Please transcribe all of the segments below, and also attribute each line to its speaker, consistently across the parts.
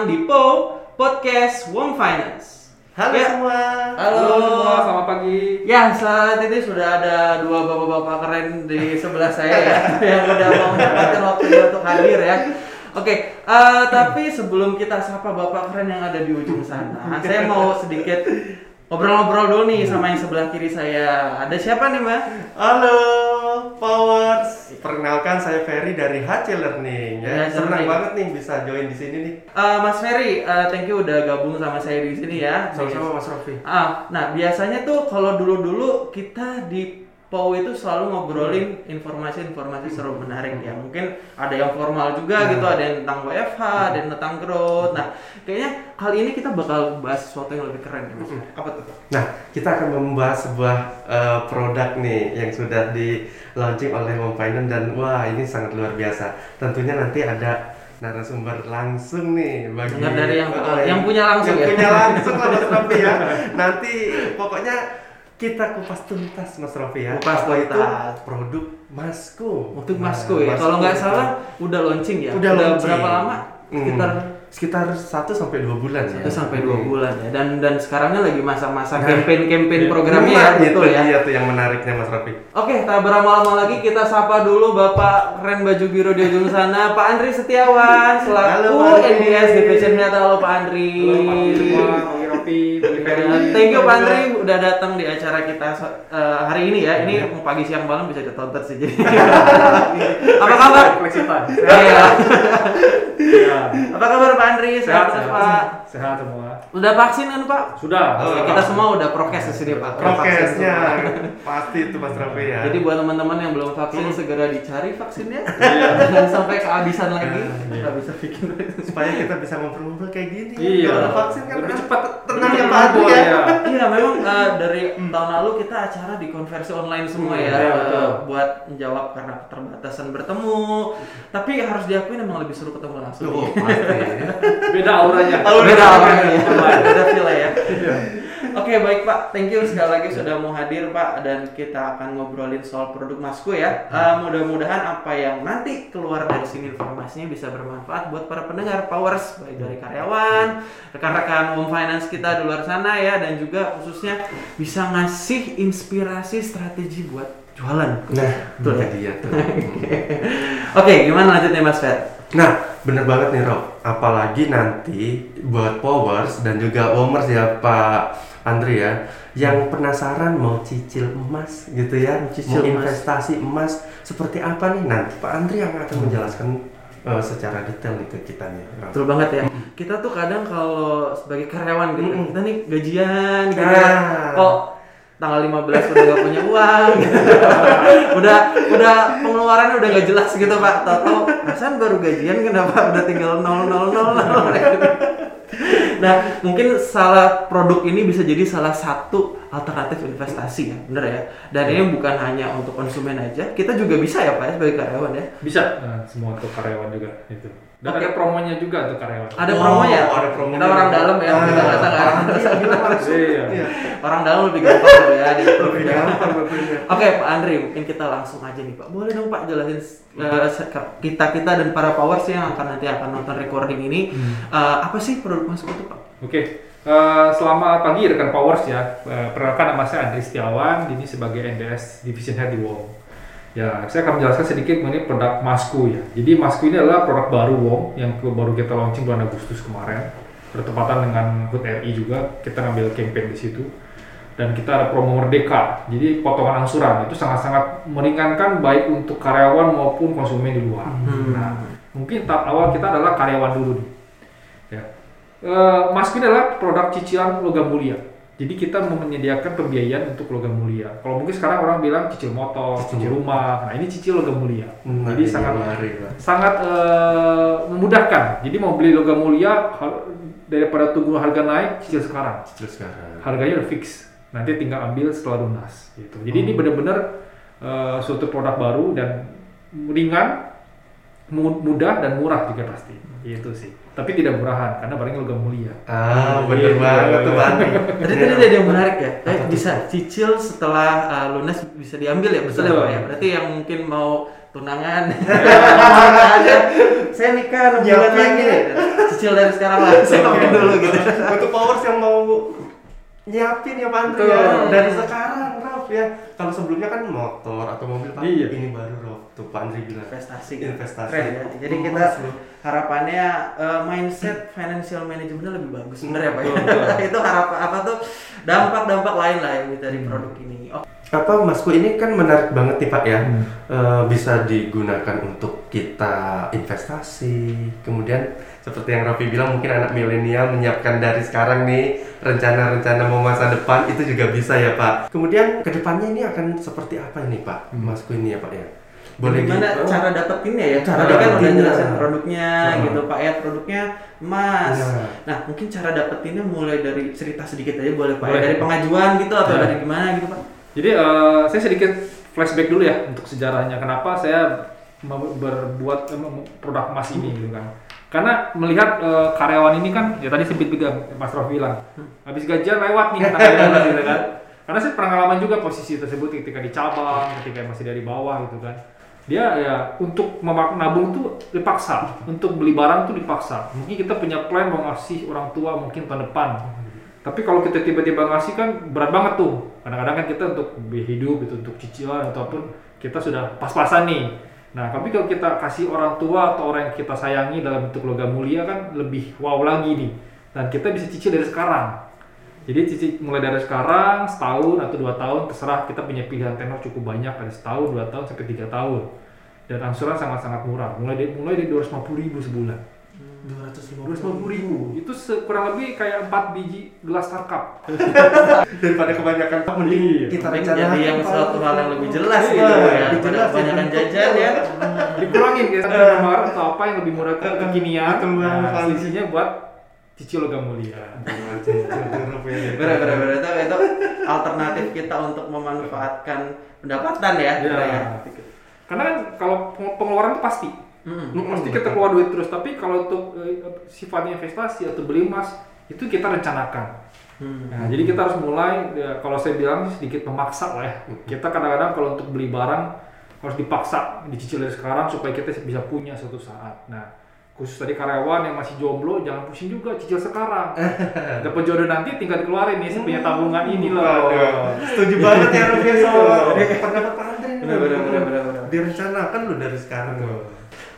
Speaker 1: datang di Po Podcast Wong Finance.
Speaker 2: Halo
Speaker 1: Ya.
Speaker 2: semua.
Speaker 1: Halo.
Speaker 3: semua, selamat pagi.
Speaker 1: Ya, saat ini sudah ada dua bapak-bapak keren di sebelah saya ya yang udah mau menyempatkan waktunya untuk hadir ya. Oke, eh, tapi sebelum kita sapa bapak keren yang ada di ujung sana, saya mau sedikit ngobrol-ngobrol dulu nih sama yang sebelah kiri saya. Ada siapa nih, Mbak?
Speaker 2: Halo Powers. Perkenalkan saya Ferry dari HC Learning
Speaker 1: Ya,
Speaker 2: ya. Senang banget nih bisa join di sini nih.
Speaker 1: Eh, Mas Ferry, eh, thank you udah gabung sama saya di sini ya.
Speaker 2: Sama-sama Mas Rofi.
Speaker 1: Ah, nah biasanya tuh kalau dulu-dulu kita di POW itu selalu ngobrolin informasi-informasi seru menarik ya. Mungkin ada yang formal juga gitu, ada yang tentang WFH, ada yang tentang growth. Nah, kayaknya kali ini kita bakal bahas sesuatu yang lebih keren ya, Mas. Apa tuh?
Speaker 2: Nah, kita akan membahas sebuah eh, produk nih yang sudah di launching oleh Home Finance dan wah ini sangat luar biasa. Tentunya nanti ada narasumber langsung nih bagi
Speaker 1: Dengar dari yang-
Speaker 2: eh,
Speaker 1: yang punya langsung
Speaker 2: yang
Speaker 1: ya?
Speaker 2: punya langsung lah Mas ya. Nanti pokoknya kita kupas tuntas Mas Rofi ya.
Speaker 1: Kupas
Speaker 2: itu
Speaker 1: tuntas.
Speaker 2: produk Masku.
Speaker 1: Untuk
Speaker 2: Nah,
Speaker 1: Masku ya.
Speaker 2: Masku
Speaker 1: Kalau nggak
Speaker 2: itu.
Speaker 1: salah udah launching ya.
Speaker 2: Udah launching.
Speaker 1: berapa lama?
Speaker 2: Hmm.
Speaker 1: Sekitar
Speaker 2: sekitar 1 sampai 2 bulan ya.
Speaker 1: satu sampai dua
Speaker 2: Hmm.
Speaker 1: bulan ya. Dan dan sekarangnya lagi masa-masa
Speaker 2: Nah,
Speaker 1: campaign-campaign
Speaker 3: iya.
Speaker 1: programnya
Speaker 2: Nah,
Speaker 1: ya,
Speaker 2: itu
Speaker 1: betul ya.
Speaker 2: Iya tuh yang menariknya Mas Rafi.
Speaker 1: Oke, tak berlama-lama lagi kita sapa dulu Bapak keren baju biru di ujung sana, Pak Andri Setiawan selaku
Speaker 2: Halo, Pak Andri.
Speaker 1: NDS Division Head. Halo Pak Andri.
Speaker 3: Halo Pak Andri
Speaker 1: Ya, Thank you Pak Andri udah datang di acara kita eh, hari ini ya. Ini mau pagi siang malam bisa ditonton sih jadi. Apa kabar?
Speaker 3: Flexi time.
Speaker 1: Iya.
Speaker 3: Iya.
Speaker 1: Apa kabar Pak Andri? Sehat,
Speaker 3: Sehat,
Speaker 1: Pak.
Speaker 3: Sehat semua.
Speaker 1: Udah vaksin kan Pak?
Speaker 3: Sudah.
Speaker 2: Oh,
Speaker 1: Oke, kita semua udah prokes di sini Pak.
Speaker 2: Prokesnya pasti itu Mas Rafi ya.
Speaker 1: Jadi buat teman-teman yang belum vaksin segera dicari vaksinnya.
Speaker 3: Iya.
Speaker 1: Jangan sampai kehabisan lagi.
Speaker 3: Iya.
Speaker 1: Nggak bisa bikin.
Speaker 2: supaya kita bisa ngobrol-ngobrol kayak gini.
Speaker 3: Iya.
Speaker 2: Kalau ada vaksin kan
Speaker 3: Lebih cepat
Speaker 2: tenang ya Pak ya.
Speaker 3: ya.
Speaker 1: Iya memang eh, dari tahun lalu kita acara di konversi online semua
Speaker 2: Hmm,
Speaker 1: ya
Speaker 3: iya, betul.
Speaker 1: buat menjawab karena keterbatasan bertemu. Tapi harus diakui memang lebih seru ketemu langsung.
Speaker 2: Oh, pasti.
Speaker 3: Beda auranya.
Speaker 2: Oh,
Speaker 1: beda
Speaker 2: beda
Speaker 1: Beda feel ya.
Speaker 3: Iya.
Speaker 1: Oke baik Pak, thank you sekali lagi sudah mau hadir Pak dan kita akan ngobrolin soal produk Masku ya. Eh, mudah-mudahan apa yang nanti keluar dari sini informasinya bisa bermanfaat buat para pendengar Powers baik dari karyawan, rekan-rekan home finance kita di luar sana ya dan juga khususnya bisa ngasih inspirasi strategi buat jualan.
Speaker 2: Nah, itu
Speaker 1: ya?
Speaker 2: dia tuh.
Speaker 1: Oke, gimana lanjutnya Mas Fer?
Speaker 2: Nah, bener banget nih Rob. Apalagi nanti buat Powers dan juga Womers ya Pak Andri ya, yang penasaran mau cicil emas gitu ya,
Speaker 1: Cicil
Speaker 2: mau
Speaker 1: emas.
Speaker 2: investasi emas seperti apa nih nanti Pak Andri yang akan menjelaskan eh, secara detail nih ke kita nih. Rob.
Speaker 1: Betul banget ya. Kita tuh kadang kalau sebagai karyawan gitu,
Speaker 2: Mm-mm.
Speaker 1: kita nih gajian gitu.
Speaker 2: Ah.
Speaker 1: Kok tanggal 15 udah gak punya uang gitu. udah udah pengeluarannya udah gak jelas gitu Pak. Tahu perasaan baru gajian kenapa udah tinggal 000 Nah, mungkin salah produk ini bisa jadi salah satu alternatif investasi ya, bener ya. Dan ini bukan hanya untuk konsumen aja, kita juga bisa ya Pak ya sebagai karyawan ya.
Speaker 3: Bisa. Nah, semua untuk karyawan juga itu. Dan
Speaker 1: Oke.
Speaker 3: ada promonya juga untuk karyawan.
Speaker 1: Ada
Speaker 2: Oh,
Speaker 1: promonya.
Speaker 2: ada promonya.
Speaker 1: Kita orang dalam ya,
Speaker 2: Ah,
Speaker 1: kita nggak
Speaker 2: langsung.
Speaker 3: Iya.
Speaker 2: Iya.
Speaker 1: Orang dalam lebih gampang ya di
Speaker 2: Lebih gampang.
Speaker 1: Oke Pak Andri, mungkin kita langsung aja nih Pak. Boleh dong Pak jelasin uh, kita kita dan para powers yang akan nanti akan nonton recording ini uh, apa sih produk masuk itu Pak?
Speaker 3: Oke, eh, selamat pagi rekan Powers ya. Eh, perkenalkan nama saya Andri Setiawan, ini sebagai NDS Division Head di WOM. Ya, saya akan menjelaskan sedikit mengenai produk Masku ya. Jadi Masku ini adalah produk baru WOM yang baru kita launching bulan Agustus kemarin. Bertepatan dengan HUT RI juga, kita ngambil campaign di situ. Dan kita ada promo Merdeka, jadi potongan angsuran itu sangat-sangat meringankan baik untuk karyawan maupun konsumen di luar.
Speaker 1: Hmm.
Speaker 3: Nah, mungkin tahap awal kita adalah karyawan dulu nih. Ya. Eh, Masku adalah produk cicilan logam mulia. Jadi kita menyediakan pembiayaan untuk logam mulia. Kalau mungkin sekarang orang bilang cicil motor,
Speaker 2: Cicil
Speaker 3: cicil rumah. Nah ini cicil logam mulia.
Speaker 2: Hmm,
Speaker 3: Jadi sangat
Speaker 2: Pak.
Speaker 3: sangat eh, memudahkan. Jadi mau beli logam mulia daripada tunggu harga naik cicil sekarang.
Speaker 2: Terus sekarang.
Speaker 3: Harganya udah fix. Nanti tinggal ambil setelah lunas. Gitu. Jadi ini benar-benar eh, suatu produk baru dan ringan, mudah dan murah juga pasti. Itu sih. Tapi tidak murahan karena barangnya logam mulia.
Speaker 2: Ah, bener
Speaker 3: Iya.
Speaker 2: banget tuh Pak Andri.
Speaker 1: Tadi tadi ada yang menarik ya, eh, bisa cicil setelah uh, lunas bisa diambil ya betul ya. Pak ya. Berarti yang mungkin mau tunangan, saya nikah enam bulan lagi,
Speaker 2: ya.
Speaker 1: cicil dari sekarang lah siapin dulu gitu
Speaker 2: Untuk powers yang mau nyiapin ya Pak
Speaker 3: Betul.
Speaker 2: ya dari sekarang ya. Kalau sebelumnya kan motor atau mobil Pak,
Speaker 3: Iya.
Speaker 2: ini baru Rob. Tuh Pak Andri bilang
Speaker 1: investasi
Speaker 2: investasi.
Speaker 1: Keren ya. jadi
Speaker 2: Oh,
Speaker 1: kita
Speaker 2: seru.
Speaker 1: harapannya eh, mindset financial managementnya lebih bagus bener ya pak ya? Itu harapan apa tuh dampak-dampak lain lah yang dari produk ini oh
Speaker 2: apa Masku ini kan menarik banget nih Pak ya
Speaker 3: Hmm.
Speaker 2: Eh, bisa digunakan untuk kita investasi kemudian seperti yang Raffi bilang mungkin anak milenial menyiapkan dari sekarang nih rencana-rencana mau masa depan itu juga bisa ya Pak kemudian ke depannya ini akan seperti apa ini Pak
Speaker 3: Hmm.
Speaker 2: Masku ini ya Pak ya
Speaker 1: Gimana
Speaker 2: di-
Speaker 1: cara dapetinnya ya?
Speaker 2: Cara
Speaker 1: Tadi kan udah jelasin produknya
Speaker 2: Hmm.
Speaker 1: gitu Pak ya, produknya emas.
Speaker 2: Iya.
Speaker 1: Nah, mungkin cara dapetinnya mulai dari cerita sedikit aja boleh Pak ya?
Speaker 3: Boleh.
Speaker 1: Dari pengajuan gitu atau
Speaker 3: Ya.
Speaker 1: dari gimana gitu Pak?
Speaker 3: Jadi eh, saya sedikit flashback dulu ya untuk sejarahnya. Kenapa saya berbuat eh, produk emas ini gitu kan? Karena melihat eh, karyawan ini kan, ya tadi sempat juga Mas Rofi bilang, habis gajian lewat nih karyawan gitu kan. Karena saya pernah ngalaman juga posisi tersebut ketika di cabang, ketika masih dari bawah gitu kan. Dia ya untuk memak nabung tuh dipaksa, untuk beli barang tuh dipaksa. Mungkin kita punya plan mau ngasih orang tua mungkin tahun depan, tapi kalau kita tiba-tiba ngasih kan berat banget tuh. Kadang-kadang kan kita untuk hidup itu untuk cicilan ataupun kita sudah pas-pasan nih. Nah, tapi kalau kita kasih orang tua atau orang yang kita sayangi dalam bentuk logam mulia kan lebih wow lagi nih. Dan kita bisa cicil dari sekarang. Jadi cicil mulai dari sekarang setahun atau dua tahun terserah kita punya pilihan tenor cukup banyak dari setahun, dua tahun sampai tiga tahun. Dan angsuran sangat-sangat murah. Mulai dari mulai dari 250 ribu sebulan. 250 ribu itu kurang lebih kayak 4 biji gelas starcup
Speaker 2: daripada kebanyakan mending
Speaker 3: Iya.
Speaker 2: kita
Speaker 1: Mungkin
Speaker 2: rencanakan
Speaker 1: jadi yang
Speaker 2: Pak.
Speaker 1: suatu hal yang lebih jelas
Speaker 3: Iya,
Speaker 1: gitu ya. Daripada
Speaker 2: ya,
Speaker 1: kebanyakan jajan ya.
Speaker 3: dikurangin satu kamar atau apa yang lebih murah ke kekinian nah, selisihnya buat cicil logam mulia
Speaker 1: Bener bener bener itu, itu alternatif kita untuk memanfaatkan pendapatan ya.
Speaker 3: Iya.
Speaker 1: kita ya.
Speaker 3: karena kan kalau peng- pengeluaran itu pasti
Speaker 1: Mm.
Speaker 2: Mm,
Speaker 3: pasti
Speaker 2: betul.
Speaker 3: kita keluar duit terus tapi kalau untuk eh, sifatnya investasi atau beli emas itu kita rencanakan
Speaker 1: Hmm.
Speaker 3: Nah, jadi kita harus mulai ya, kalau saya bilang sih sedikit memaksa lah ya. Kita kadang-kadang kalau untuk beli barang harus dipaksa dicicil dari sekarang supaya kita bisa punya suatu saat. Nah, khusus tadi karyawan yang masih jomblo jangan pusing juga cicil sekarang. Dapat jodoh nanti tinggal dikeluarin nih saya punya tabungan ini loh.
Speaker 2: Setuju banget ya Raffi sama pendapat Pak Andre direncanakan lo dari sekarang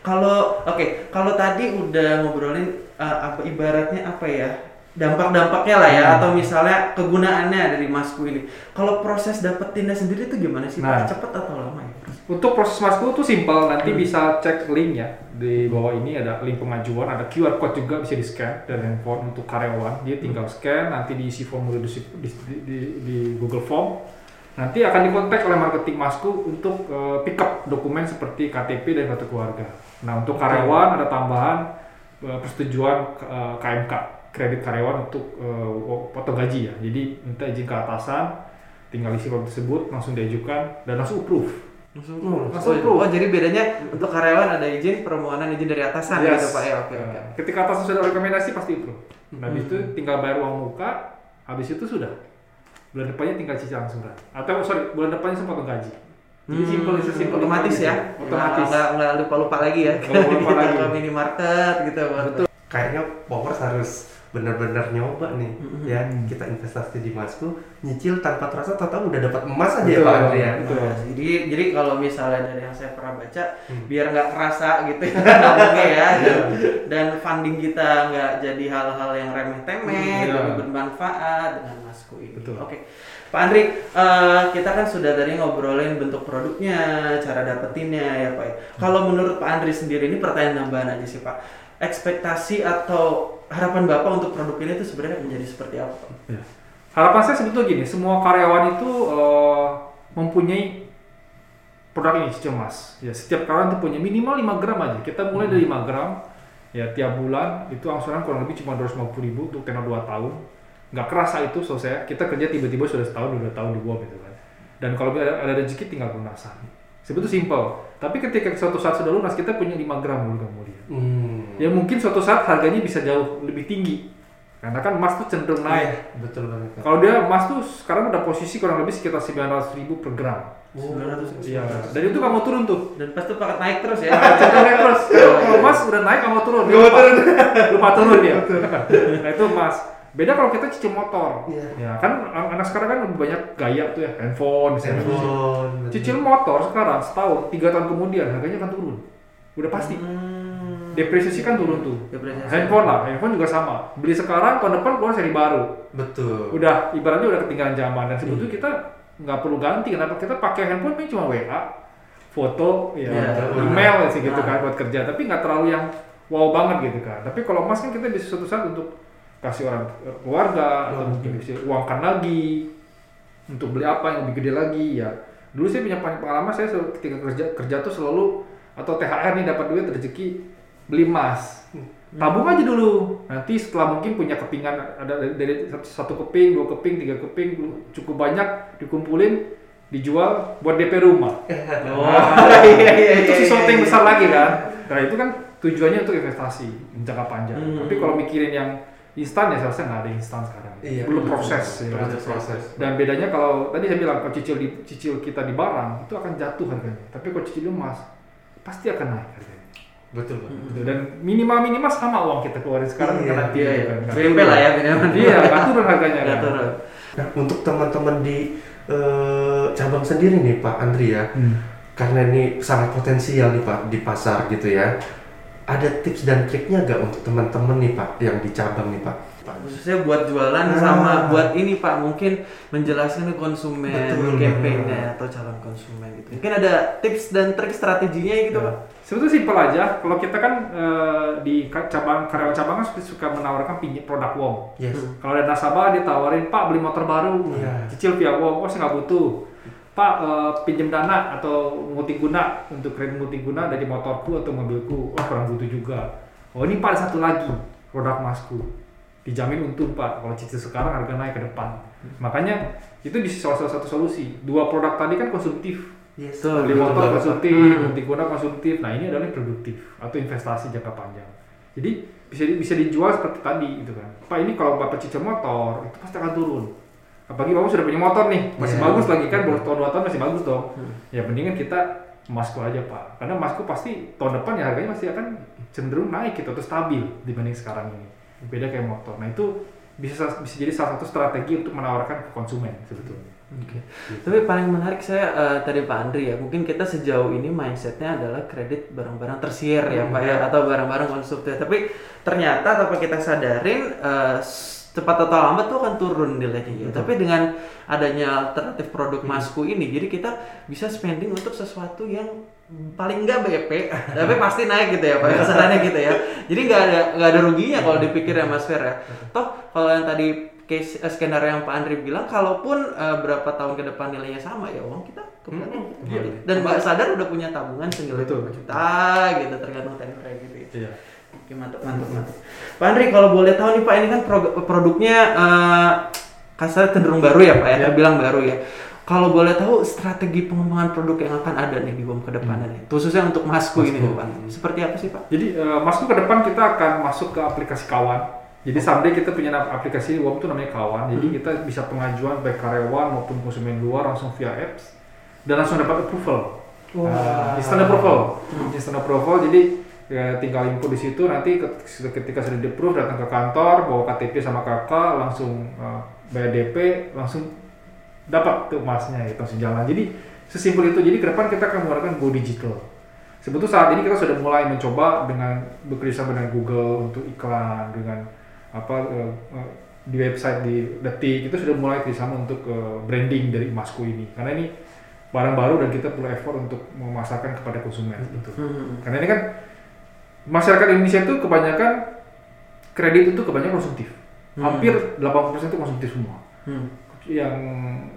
Speaker 1: Kalau oke, kalau tadi udah ngobrolin uh, apa ibaratnya apa ya? Dampak-dampaknya lah ya atau misalnya kegunaannya dari masku ini. Kalau proses dapetinnya sendiri itu gimana sih?
Speaker 3: Nah.
Speaker 1: Pak? Cepet atau lama ya?
Speaker 3: Untuk proses masku itu simpel, nanti bisa cek link ya di bawah ini ada link pengajuan, ada QR code juga bisa di scan dari handphone untuk karyawan. Dia tinggal scan, nanti diisi formulir di, di, di, di Google Form. Nanti akan dikontak oleh marketing masku untuk eh, pick up dokumen seperti KTP dan kartu keluarga. Nah untuk karyawan ada tambahan eh, persetujuan eh, KMK kredit karyawan untuk potong gaji ya. Jadi minta izin ke atasan, tinggal isi form tersebut langsung diajukan dan langsung approve.
Speaker 2: Hmm.
Speaker 3: Langsung
Speaker 1: Oh,
Speaker 3: approve.
Speaker 1: oh, jadi bedanya untuk karyawan ada izin permohonan izin dari atasan
Speaker 3: Yes.
Speaker 1: gitu Pak ya. Oke, oke.
Speaker 3: Nah, Ketika atasan sudah rekomendasi pasti approve. Nah, habis itu
Speaker 1: Hmm.
Speaker 3: tinggal bayar uang muka, habis itu sudah. Bulan depannya tinggal cicil angsuran. Atau sorry, bulan depannya sempat gaji. Jadi
Speaker 1: Hmm,
Speaker 3: simpel itu simpel
Speaker 1: otomatis ya.
Speaker 3: Otomatis.
Speaker 1: Nggak nggak lupa-lupa lagi ya.
Speaker 3: Nggak lupa-lupa
Speaker 1: Kita
Speaker 3: lagi.
Speaker 1: ke minimarket gitu. Betul.
Speaker 2: kayaknya Powers harus benar-benar nyoba nih
Speaker 1: Mm-mm.
Speaker 2: ya kita investasi di emasku nyicil tanpa terasa tahu udah dapat emas aja ya
Speaker 3: Betul,
Speaker 2: Pak Andre ya
Speaker 3: betul.
Speaker 1: Nah, jadi jadi kalau misalnya dari yang saya pernah baca
Speaker 2: Hmm.
Speaker 1: biar nggak kerasa gitu ya ya dan, dan funding kita nggak jadi hal-hal yang remeh-temeh
Speaker 3: Hmm, iya.
Speaker 1: tapi bermanfaat dengan masku ini.
Speaker 3: Betul.
Speaker 1: Oke. Pak Andri, eh, kita kan sudah tadi ngobrolin bentuk produknya, cara dapetinnya ya Pak. ya. Kalau menurut Pak Andri sendiri ini pertanyaan tambahan aja sih Pak. Ekspektasi atau harapan Bapak untuk produk ini itu sebenarnya menjadi seperti apa?
Speaker 3: Ya. Harapan saya sebetulnya gini, semua karyawan itu eh, mempunyai produk ini cicil emas. Ya, setiap karyawan itu punya minimal 5 gram aja. Kita mulai dari 5 gram, ya tiap bulan itu angsuran kurang lebih cuma 250 ribu untuk tenor 2 tahun. Nggak kerasa itu selesai. Kita kerja tiba-tiba sudah setahun, dua tahun di bawah gitu kan. Dan kalau ada, ada rezeki tinggal lunasan. Sebetulnya simple. Tapi ketika suatu saat sudah lunas, kita punya 5 gram mulia mulia.
Speaker 2: Hmm.
Speaker 3: Ya mungkin suatu saat harganya bisa jauh lebih tinggi. Karena kan emas tuh cenderung naik.
Speaker 2: Iya, betul banget.
Speaker 3: Kalau dia emas tuh sekarang udah posisi kurang lebih sekitar 900 ribu per gram.
Speaker 2: Oh,
Speaker 1: 900.
Speaker 3: Iya. Dan itu kamu turun tuh.
Speaker 1: Dan pas tuh pakai naik terus ya.
Speaker 3: Nah, cenderung naik terus. Kalau emas udah naik kamu turun. Lupa.
Speaker 2: turun.
Speaker 3: Lupa turun dia. nah itu emas. Beda kalau kita cicil motor.
Speaker 2: Iya.
Speaker 3: Ya kan anak sekarang kan lebih banyak gaya tuh ya handphone.
Speaker 2: Handphone.
Speaker 3: Cicil motor sekarang setahun, tiga tahun kemudian harganya akan turun. Udah pasti.
Speaker 1: Hmm.
Speaker 3: Depresiasi kan turun tuh.
Speaker 1: Depresiasi.
Speaker 3: Handphone lah, handphone juga sama. Beli sekarang, tahun depan keluar seri baru.
Speaker 2: Betul.
Speaker 3: Udah, ibaratnya udah ketinggalan zaman dan sebetulnya
Speaker 2: Iya.
Speaker 3: kita nggak perlu ganti. Kenapa kita pakai handphone ini cuma WA, foto, ya,
Speaker 1: Iya,
Speaker 3: email sih gitu
Speaker 1: Nah.
Speaker 3: kan buat kerja. Tapi nggak terlalu yang wow banget gitu kan. Tapi kalau emas kan kita bisa suatu saat untuk kasih orang keluarga atau
Speaker 2: Hmm.
Speaker 3: mungkin bisa uangkan lagi untuk beli apa yang lebih gede lagi ya. Dulu saya punya pengalaman saya ketika kerja kerja tuh selalu atau THR nih dapat duit rezeki beli emas. Tabung aja dulu. Nanti setelah mungkin punya kepingan ada dari, dari satu, keping, dua keping, tiga keping cukup banyak dikumpulin dijual buat DP rumah.
Speaker 1: Oh, iya iya
Speaker 3: itu
Speaker 1: iya,
Speaker 3: sesuatu yang besar lagi kan. Nah itu kan tujuannya untuk investasi jangka panjang.
Speaker 1: Hmm.
Speaker 3: Tapi kalau mikirin yang instan ya seharusnya nggak ada instan sekarang.
Speaker 2: Iya.
Speaker 3: Belum proses. ya?
Speaker 2: Proses proses.
Speaker 3: Dan bedanya kalau tadi saya bilang kalau cicil di cicil kita di barang itu akan jatuh harganya. Tapi kalau cicil emas pasti akan naik harganya.
Speaker 2: Betul, Pak.
Speaker 3: Gitu. Dan minimal minimal sama uang kita keluarin sekarang
Speaker 2: Iya,
Speaker 3: karena
Speaker 1: Iya iya.
Speaker 3: kan.
Speaker 1: Lah ya minimal.
Speaker 3: Iya, nggak turun harganya kan.
Speaker 1: turun.
Speaker 2: Nah, untuk teman-teman di eh, cabang sendiri nih Pak Andri ya,
Speaker 3: Hmm.
Speaker 2: karena ini sangat potensial nih Pak di pasar gitu ya. Ada tips dan triknya nggak untuk teman-teman nih Pak yang di cabang nih Pak? Pak.
Speaker 1: khususnya buat jualan
Speaker 2: Ah.
Speaker 1: sama buat ini Pak mungkin menjelaskan ke konsumen
Speaker 2: Betul,
Speaker 1: campaignnya atau calon konsumen gitu mungkin ada tips dan trik strateginya gitu
Speaker 3: Ya.
Speaker 1: Pak
Speaker 3: Sebetulnya simpel aja. Kalau kita kan eh, di cabang karyawan cabang kan suka- suka menawarkan pinjam produk uang.
Speaker 2: Yes.
Speaker 3: Kalau ada nasabah dia tawarin, Pak beli motor baru,
Speaker 2: Iya.
Speaker 3: cicil via uang, oh saya nggak butuh. Pak eh, pinjam dana atau multiguna untuk kredit multiguna dari motorku atau mobilku, oh kurang butuh juga. Oh ini Pak ada satu lagi produk masku, dijamin untung Pak. Kalau cicil sekarang harga naik ke depan. Makanya itu bisa salah salah satu solusi. Dua produk tadi kan konsumtif,
Speaker 2: Yes.
Speaker 3: Beli
Speaker 1: betul
Speaker 3: motor konsumtif,
Speaker 1: Pak. Hmm.
Speaker 3: multiguna konsumtif. Nah ini adalah yang produktif atau investasi jangka panjang. Jadi bisa di- bisa dijual seperti tadi gitu kan. Pak ini kalau bapak cicil motor itu pasti akan turun. Apalagi bapak sudah punya motor nih, masih
Speaker 2: Iya.
Speaker 3: bagus lagi kan, baru tahun dua tahun masih bagus dong.
Speaker 1: Hmm.
Speaker 3: Ya mendingan kita emasku aja pak, karena emasku pasti tahun depan ya harganya masih akan cenderung naik gitu atau stabil dibanding sekarang ini. Beda kayak motor. Nah itu bisa bisa jadi salah satu strategi untuk menawarkan ke konsumen sebetulnya.
Speaker 1: Oke. Tapi paling menarik saya eh, tadi Pak Andri ya, mungkin kita sejauh ini mindsetnya adalah kredit barang-barang tersier ya Pak ya, atau barang-barang konsumtif. Tapi ternyata tanpa kita sadarin s- cepat atau lambat tuh akan turun nilainya ya. Tapi dengan adanya alternatif produk masku ini, jadi kita bisa spending untuk sesuatu yang paling enggak BP, tapi pasti naik gitu ya Pak, kesannya gitu ya. Jadi nggak ada nggak ada ruginya kalau dipikir ya Mas Fer ya. Toh kalau yang tadi case eh, skenario yang Pak Andri bilang, kalaupun eh, berapa tahun ke depan nilainya sama ya uang kita kembali
Speaker 3: Hmm,
Speaker 1: Gitu.
Speaker 3: iya.
Speaker 1: dan nggak sadar udah punya tabungan senilai juta gitu tergantung tenor gitu.
Speaker 3: Iya.
Speaker 1: Oke mantap mantap mantap. Pak Andri kalau boleh tahu nih Pak ini kan pro- produknya eh, kasar cenderung baru ya Pak ya,
Speaker 3: Ya.
Speaker 1: terbilang baru ya. Kalau boleh tahu strategi pengembangan produk yang akan ada nih di BOM ke depannya nih, khususnya untuk masku ini nih Pak. Seperti apa sih Pak?
Speaker 3: Jadi eh, masuk ke depan kita akan masuk ke aplikasi kawan. Jadi someday kita punya aplikasi WOM itu namanya kawan. Jadi kita bisa pengajuan baik karyawan maupun konsumen luar langsung via apps dan langsung dapat approval.
Speaker 1: Wah.
Speaker 3: Uh, instant approval. Instant approval. Jadi ya, tinggal input di situ nanti ket- ketika sudah di approve datang ke kantor bawa KTP sama kakak langsung eh, bayar DP langsung dapat tuh emasnya itu langsung jalan. Jadi sesimpel itu. Jadi ke depan kita akan mengeluarkan go digital. Sebetulnya saat ini kita sudah mulai mencoba dengan bekerja sama dengan Google untuk iklan dengan apa eh, di website di Detik itu sudah mulai kerjasama untuk eh, branding dari emasku ini karena ini barang baru dan kita perlu effort untuk memasarkan kepada konsumen gitu.
Speaker 1: Hmm.
Speaker 3: Karena ini kan masyarakat Indonesia itu kebanyakan kredit itu kebanyakan konsumtif.
Speaker 1: Hmm.
Speaker 3: Hampir 80% itu konsumtif semua.
Speaker 1: Hmm.
Speaker 3: Yang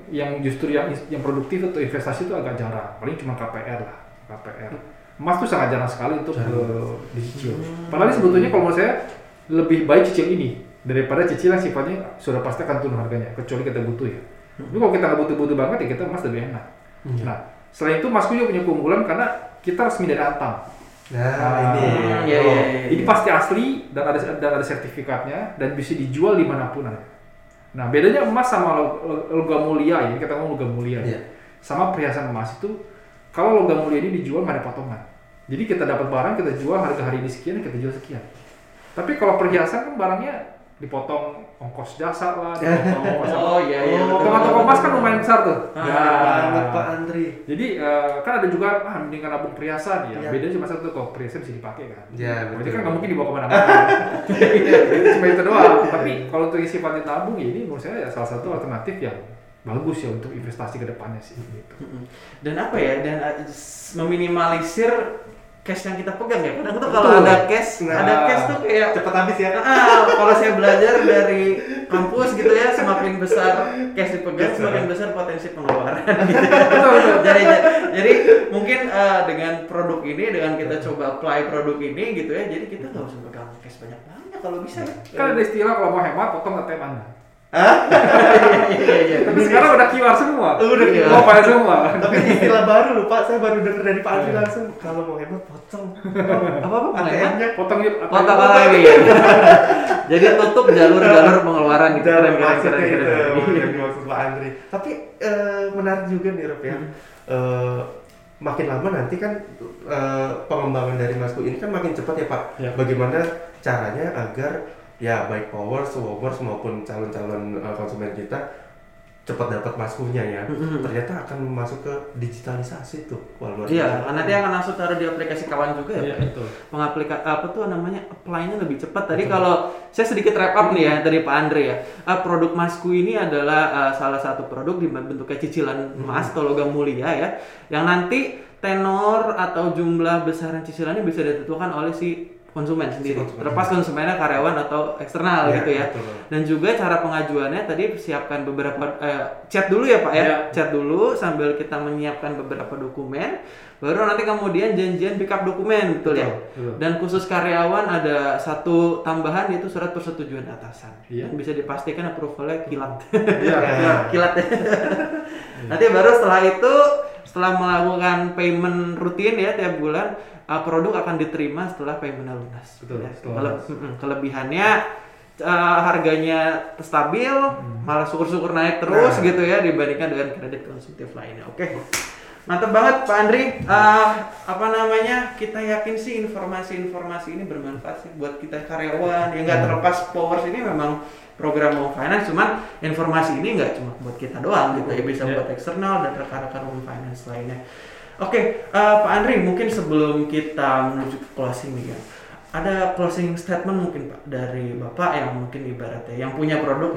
Speaker 3: yang justru yang yang produktif atau investasi itu agak jarang. Paling cuma KPR lah, KPR. Emas tuh sangat jarang sekali untuk
Speaker 2: Jarang.
Speaker 3: eh, dicicil. Padahal sebetulnya kalau menurut saya lebih baik cicil ini daripada cicilan sifatnya sudah pasti akan turun harganya kecuali kita butuh ya. Tapi kalau kita nggak butuh-butuh banget ya kita emas lebih enak.
Speaker 2: Iya.
Speaker 3: Nah, selain itu Masku juga punya keunggulan karena kita resmi dari Antam.
Speaker 2: Nah, ini.
Speaker 1: Hmm, iya, iya, iya.
Speaker 3: Ini pasti asli dan ada dan ada sertifikatnya dan bisa dijual di mana pun ada. Nah bedanya emas sama lo- lo- logam mulia ya kita ngomong logam mulia.
Speaker 2: Iya.
Speaker 3: Sama perhiasan emas itu kalau logam mulia ini dijual nggak ada potongan. Jadi kita dapat barang kita jual harga hari ini sekian kita jual sekian. Tapi kalau perhiasan kan barangnya dipotong ongkos jasa lah, dipotong ongkos.
Speaker 1: Oh iya iya.
Speaker 3: Potongan
Speaker 1: betul,
Speaker 3: toko emas kan lumayan besar tuh.
Speaker 1: Ah,
Speaker 3: Ya.
Speaker 2: banget Pak Andri.
Speaker 3: Jadi eh, kan ada juga ah mendingan nabung perhiasan ya.
Speaker 2: Iya.
Speaker 3: Bedanya cuma satu kalau perhiasan bisa dipakai kan.
Speaker 2: Ya,
Speaker 3: Jadi
Speaker 2: betul.
Speaker 3: kan nggak mungkin dibawa ke mana-mana. Jadi cuma itu doang. Tapi kalau untuk yang sifatnya tabung ya ini menurut saya ya salah satu alternatif yang bagus ya untuk investasi ke depannya sih. Gitu.
Speaker 1: Dan apa ya? Dan uh, meminimalisir cash yang kita pegang ya. Kadang tuh kalau ada cash,
Speaker 2: Nah.
Speaker 1: ada cash tuh kayak
Speaker 2: Cepet habis ya.
Speaker 1: Ah, kalau saya belajar dari kampus gitu ya, semakin besar cash dipegang, semakin
Speaker 2: ya.
Speaker 1: besar potensi pengeluaran. Gitu. jadi, jadi mungkin eh, dengan produk ini, dengan kita coba apply produk ini gitu ya, jadi kita nggak usah pegang cash banyak banyak kalau bisa ya.
Speaker 3: Kan ada istilah kalau mau hemat potong ATM Anda.
Speaker 1: Iya iya.
Speaker 3: Tapi sekarang udah keluar semua.
Speaker 2: Udah
Speaker 1: Iya.
Speaker 3: Mau pada semua.
Speaker 2: Tapi ini istilah baru loh Pak, saya baru dengar dari Pak Andri langsung kalau mau hemat potong.
Speaker 1: Apa apa
Speaker 2: ATM-nya
Speaker 3: Potong yuk.
Speaker 1: Kota lagi. Jadi tutup jalur-jalur pengeluaran gitu. Keren,
Speaker 2: maksudnya itu gitu, yang dimaksud Pak Andri. Tapi eh, menarik juga nih Rob ya. Eh, makin lama nanti kan eh, pengembangan dari Masku ini kan makin cepat ya Pak.
Speaker 3: Ya.
Speaker 2: Bagaimana caranya agar ya baik powers, wowers maupun calon-calon eh, konsumen kita cepat dapat maskunya ya.
Speaker 1: Mhm.
Speaker 2: Ternyata akan masuk ke digitalisasi tuh. Wah, luar
Speaker 1: Iya,
Speaker 2: biasa.
Speaker 1: nanti akan langsung taruh di aplikasi kawan juga ya.
Speaker 3: Iya,
Speaker 1: Pak?
Speaker 3: betul.
Speaker 1: pengaplika apa tuh namanya apply-nya lebih cepat. Tadi kalau saya sedikit wrap up nih ya dari Pak Andre ya. Ah, produk Masku ini adalah ah, salah satu produk di bentuknya cicilan emas atau logam mulia ya. Yang nanti tenor atau jumlah besaran cicilannya bisa ditentukan oleh si konsumen sendiri.
Speaker 2: konsumen.
Speaker 1: Terlepas konsumennya karyawan atau eksternal
Speaker 2: Iya,
Speaker 1: gitu ya.
Speaker 2: betul.
Speaker 1: Dan juga cara pengajuannya tadi siapkan beberapa eh, chat dulu ya Pak ya.
Speaker 3: Iya.
Speaker 1: Chat dulu sambil kita menyiapkan beberapa dokumen. Baru nanti kemudian janjian pick up dokumen betul ya.
Speaker 3: betul.
Speaker 1: Dan khusus karyawan ada satu tambahan yaitu surat persetujuan atasan.
Speaker 3: Iya.
Speaker 1: Dan bisa dipastikan approvalnya kilat.
Speaker 3: Iya, iya.
Speaker 1: kilat ya. Nanti baru setelah itu setelah melakukan payment rutin ya tiap bulan uh, produk akan diterima setelah paymentnya lunas.
Speaker 3: Betul,
Speaker 1: Ya. Kele-
Speaker 3: lunas.
Speaker 1: mm-mm, kelebihannya uh, harganya stabil, malah syukur-syukur naik terus
Speaker 2: Nah.
Speaker 1: gitu ya dibandingkan dengan kredit konsumtif lainnya. Oke. Mantap banget Pak Andri. Uh, apa namanya? Kita yakin sih informasi-informasi ini bermanfaat sih buat kita karyawan. Ya nggak terlepas Powers ini memang program Home Finance, cuman informasi ini nggak cuma buat kita doang gitu ya, bisa
Speaker 3: Ya.
Speaker 1: buat eksternal dan rekan-rekan Home Finance lainnya. Oke, uh, Pak Andri, mungkin sebelum kita menuju ke closing nih ya, ada closing statement mungkin Pak dari Bapak yang mungkin ibaratnya yang punya produk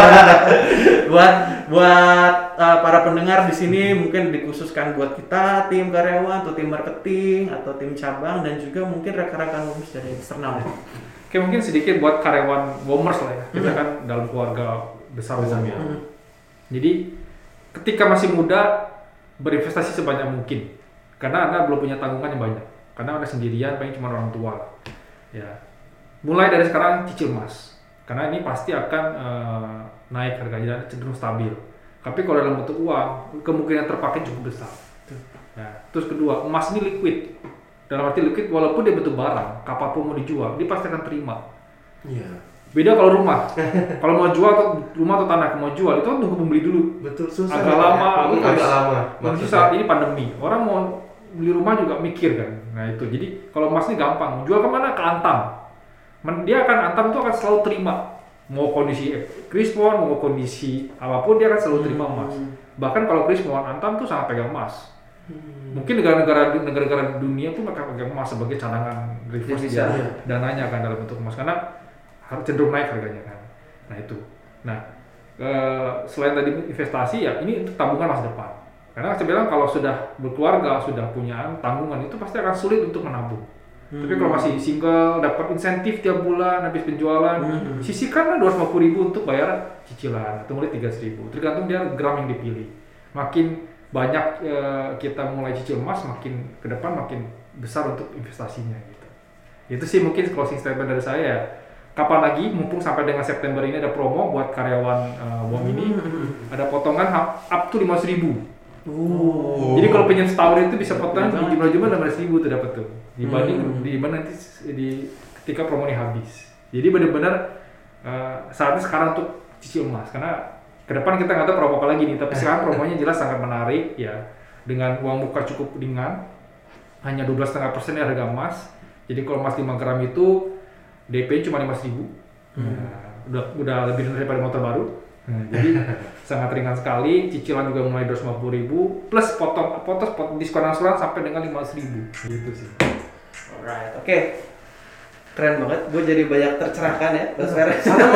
Speaker 1: buat buat uh, para pendengar di sini mungkin dikhususkan buat kita tim karyawan atau tim marketing atau tim cabang dan juga mungkin rekan-rekan Homes dari eksternal.
Speaker 3: Oke mungkin sedikit buat karyawan Womers lah ya. Kita kan dalam keluarga besar Wom ya.
Speaker 1: Hmm.
Speaker 3: Jadi ketika masih muda berinvestasi sebanyak mungkin. Karena Anda belum punya tanggungan yang banyak. Karena Anda sendirian paling cuma orang tua. Ya. Mulai dari sekarang cicil emas. Karena ini pasti akan eh, naik harganya dan cenderung stabil. Tapi kalau dalam bentuk uang, kemungkinan terpakai cukup besar. Ya. Terus kedua, emas ini liquid. Dalam arti liquid, walaupun dia bentuk barang, kapan pun mau dijual, dia pasti akan terima.
Speaker 2: Iya.
Speaker 3: Beda kalau rumah. kalau mau jual atau rumah atau tanah mau jual itu kan tunggu pembeli dulu.
Speaker 2: Betul susah.
Speaker 3: Agak
Speaker 2: ya,
Speaker 3: lama,
Speaker 2: agak lama.
Speaker 3: Apalagi
Speaker 2: maksudnya.
Speaker 3: saat ini pandemi, orang mau beli rumah juga mikir kan. Nah itu, jadi kalau emas ini gampang. Jual ke mana? Ke Antam. Dia akan Antam itu akan selalu terima. Mau kondisi krispon, mau kondisi apa pun dia akan selalu terima emas. Bahkan kalau krispon, Antam tuh sangat pegang emas. Mungkin negara-negara negara-negara dunia tuh mereka pegang emas sebagai cadangan reverse
Speaker 1: iya.
Speaker 3: dananya kan dalam bentuk emas karena harus cenderung naik harganya kan. Nah itu. Nah eh, selain tadi investasi ya ini untuk tabungan masa depan. Karena saya bilang kalau sudah berkeluarga sudah punya tanggungan itu pasti akan sulit untuk menabung. Tapi kalau masih single dapat insentif tiap bulan habis penjualan
Speaker 1: Hmm.
Speaker 3: sisihkanlah dua ratus ribu untuk bayar cicilan atau mulai tiga ribu tergantung dia gram yang dipilih. Makin banyak eh, kita mulai cicil emas makin ke depan makin besar untuk investasinya gitu. Itu sih mungkin closing statement dari saya. Kapan lagi mumpung sampai dengan September ini ada promo buat karyawan eh, WOM ini ada potongan up- to 500.000 ribu.
Speaker 1: Uh.
Speaker 3: Jadi kalau pinjam setahun itu bisa potongan
Speaker 1: Banget.
Speaker 3: jumlah-jumlah 15 ribu tuh dapat tuh. dibanding
Speaker 1: Hmm.
Speaker 3: dibanding nanti di ketika promo ini habis. Jadi benar-benar eh, saatnya sekarang untuk cicil emas karena ke depan kita nggak tahu promo apa lagi nih tapi sekarang promonya jelas sangat menarik ya dengan uang muka cukup ringan hanya 12,5 persen harga emas jadi kalau emas 5 gram itu DP cuma 5 ribu udah udah lebih daripada motor baru Nah, jadi sangat ringan sekali cicilan juga mulai 250 ribu plus potong potong pot, diskon angsuran sampai dengan 500 ribu gitu sih
Speaker 1: Alright, oke. Keren banget, gue jadi banyak tercerahkan ya, Mas Fer.
Speaker 2: Sama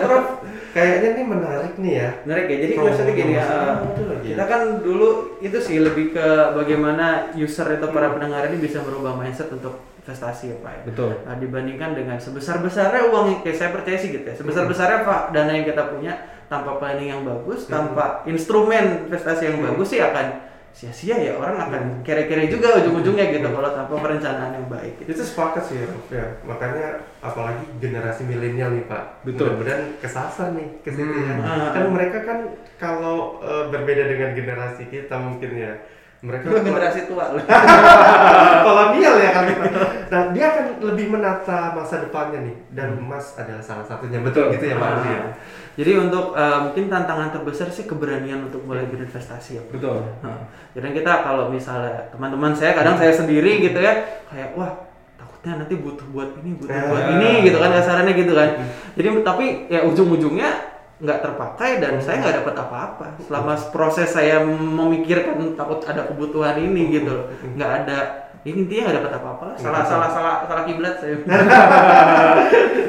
Speaker 2: Prof. Kayaknya ini menarik nih ya.
Speaker 1: Menarik ya, jadi maksudnya gini ya, uh,
Speaker 2: itu lagi.
Speaker 1: kita kan dulu itu sih lebih ke bagaimana user atau para pendengar ini bisa merubah mindset untuk investasi ya Pak ya.
Speaker 3: betul
Speaker 1: Nah, dibandingkan dengan sebesar-besarnya uang yang kayak saya percaya sih gitu ya. Sebesar-besarnya Pak dana yang kita punya tanpa planning yang bagus, tanpa instrumen investasi yang bagus sih akan sia-sia ya orang akan kere-kere juga ujung-ujungnya gitu kalau tanpa perencanaan yang baik gitu.
Speaker 2: Itu sepakat sih Prof ya. Makanya apalagi generasi milenial nih Pak.
Speaker 3: Betul.
Speaker 2: Mudah-mudahan kesasar nih ke situ ya.
Speaker 1: Hmm.
Speaker 2: Kan mereka kan kalau eh, berbeda dengan generasi kita mungkin ya. Mereka
Speaker 1: Itu generasi tua
Speaker 2: kolonial ya kan Nah, dia akan lebih menata masa depannya nih dan emas adalah salah satunya. Betul gitu ya Pak ya.
Speaker 1: Ah. Jadi untuk uh, mungkin tantangan terbesar sih keberanian untuk mulai berinvestasi ya.
Speaker 3: Betul
Speaker 1: Nah, jadi kita kalau misalnya teman-teman saya kadang saya sendiri gitu ya kayak wah takutnya nanti butuh buat ini butuh
Speaker 2: Ah.
Speaker 1: buat ini gitu kan kasarannya gitu kan. Jadi tapi ya ujung-ujungnya nggak terpakai dan saya nggak dapat apa-apa selama proses saya memikirkan takut ada kebutuhan ini gitu loh. nggak ada ini intinya nggak dapat apa-apa lah. salah salah salah salah kiblat saya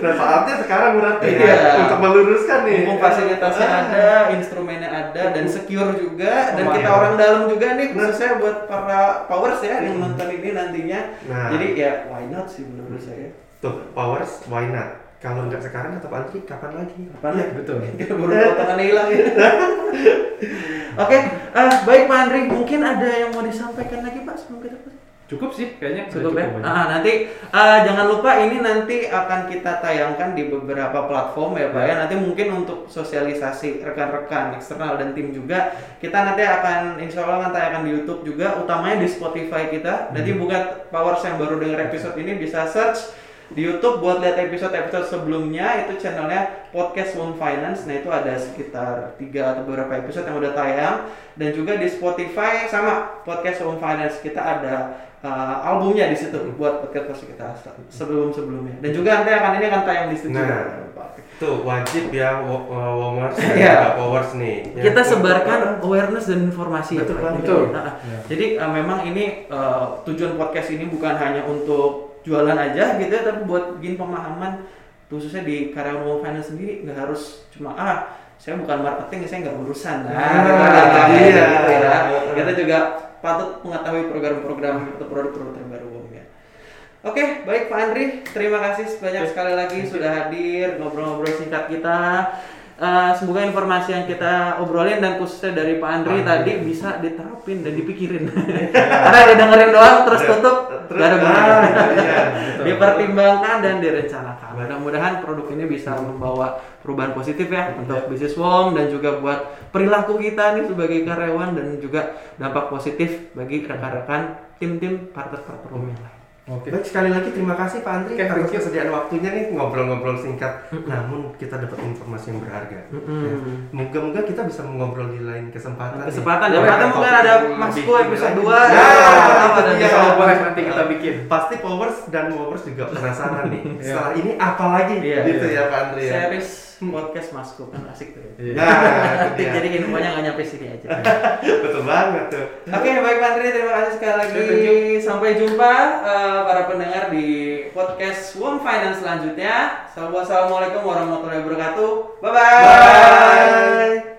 Speaker 2: Nah, saatnya sekarang berarti
Speaker 1: Iya.
Speaker 2: ya untuk meluruskan nih.
Speaker 1: mumpung fasilitasnya
Speaker 2: Ah.
Speaker 1: ada, instrumennya ada, dan secure juga, dan
Speaker 3: Lumayan.
Speaker 1: kita orang dalam juga nih khususnya buat para powers ya yang nonton ini nantinya.
Speaker 2: Nah.
Speaker 1: Jadi ya why not sih menurut saya.
Speaker 2: Tuh, powers why not? Kalau nggak sekarang kata Pak Andri, kapan lagi?
Speaker 1: Kapan
Speaker 2: Iya.
Speaker 1: ya?
Speaker 3: betul
Speaker 1: Kita baru potongannya hilang ya. Oke, eh, baik Pak Andri, mungkin ada yang mau disampaikan lagi Pak sebelum kita
Speaker 3: cukup sih kayaknya udah
Speaker 1: Cukup ya. Ah, nanti eh, jangan lupa ini nanti akan kita tayangkan di beberapa platform ya Pak ya. Nanti mungkin untuk sosialisasi rekan-rekan eksternal dan tim juga kita nanti akan insya Allah akan tayangkan di YouTube juga, utamanya di Spotify kita. Nanti buat Powers yang baru dengar episode ini bisa search di YouTube buat lihat episode-episode sebelumnya itu channelnya podcast Wong Finance. Nah itu ada sekitar tiga atau beberapa episode yang udah tayang dan juga di Spotify sama podcast Wong Finance kita ada uh, albumnya di situ buat podcast kita se- sebelum-sebelumnya dan juga nanti akan ini akan tayang di situ
Speaker 2: Nah.
Speaker 1: juga.
Speaker 2: Tuh, wajib ya wo- Womers dan juga Powers nih. Ya,
Speaker 1: kita sebarkan awareness dan informasi
Speaker 2: Betul
Speaker 1: ya, Pak.
Speaker 3: Betul.
Speaker 1: Nah,
Speaker 3: Ya.
Speaker 1: Jadi uh, memang ini uh, tujuan podcast ini bukan hanya untuk jualan aja gitu ya, tapi buat bikin pemahaman khususnya di karyawan Wong Finance sendiri nggak harus cuma ah saya bukan marketing saya nggak urusan nah,
Speaker 2: Ah,
Speaker 1: gitu kan.
Speaker 2: itu
Speaker 1: Gitu
Speaker 2: dia.
Speaker 1: ya. kita juga patut mengetahui program-program atau produk-produk terbaru Wong ya. Oke, baik Pak Andri, terima kasih banyak sekali lagi sudah hadir ngobrol-ngobrol singkat kita. Eh, semoga informasi yang kita obrolin dan khususnya dari Pak Andri tadi bisa diterapin dan dipikirin. Karena dia dengerin doang terus tutup,
Speaker 2: Terus,
Speaker 1: gak ada
Speaker 2: ah,
Speaker 1: gunanya.
Speaker 2: itu dia.
Speaker 1: Dipertimbangkan dan direncanakan. Mudah-mudahan produk ini bisa membawa perubahan positif ya untuk bisnis Wong dan juga buat perilaku kita nih sebagai karyawan dan juga dampak positif bagi rekan-rekan tim-tim partner-partner Wong yang lain.
Speaker 3: Oke
Speaker 2: Baik, sekali lagi terima kasih Pak Andri
Speaker 3: Oke,
Speaker 2: atas kesediaan waktunya nih ngobrol-ngobrol singkat. Namun kita dapat informasi yang berharga.
Speaker 1: Mm-mm.
Speaker 2: Ya. Moga-moga kita bisa mengobrol di lain kesempatan.
Speaker 1: Kesempatan ya,
Speaker 2: topik
Speaker 1: mungkin ada Masku
Speaker 2: lebih
Speaker 1: episode
Speaker 2: tinggi
Speaker 1: 2
Speaker 2: lagi.
Speaker 1: ya,
Speaker 2: Ya,
Speaker 1: dan
Speaker 2: dia.
Speaker 3: Kalau boleh nanti kita bikin
Speaker 2: Pasti Powers dan Powers juga penasaran nih.
Speaker 3: Iya.
Speaker 2: Setelah ini apa lagi?
Speaker 1: Iya,
Speaker 2: gitu
Speaker 1: iya.
Speaker 2: ya Pak Andri ya.
Speaker 1: series podcast Masku kan asik tuh. ya.
Speaker 2: Nah, dia.
Speaker 1: Jadi infonya nggak nyampe sini aja.
Speaker 2: betul banget tuh.
Speaker 1: Oke, baik Pak Andri, terima kasih sekali lagi. Sampai jumpa eh, para pendengar di podcast One Finance selanjutnya. Assalamualaikum warahmatullahi wabarakatuh. Bye bye.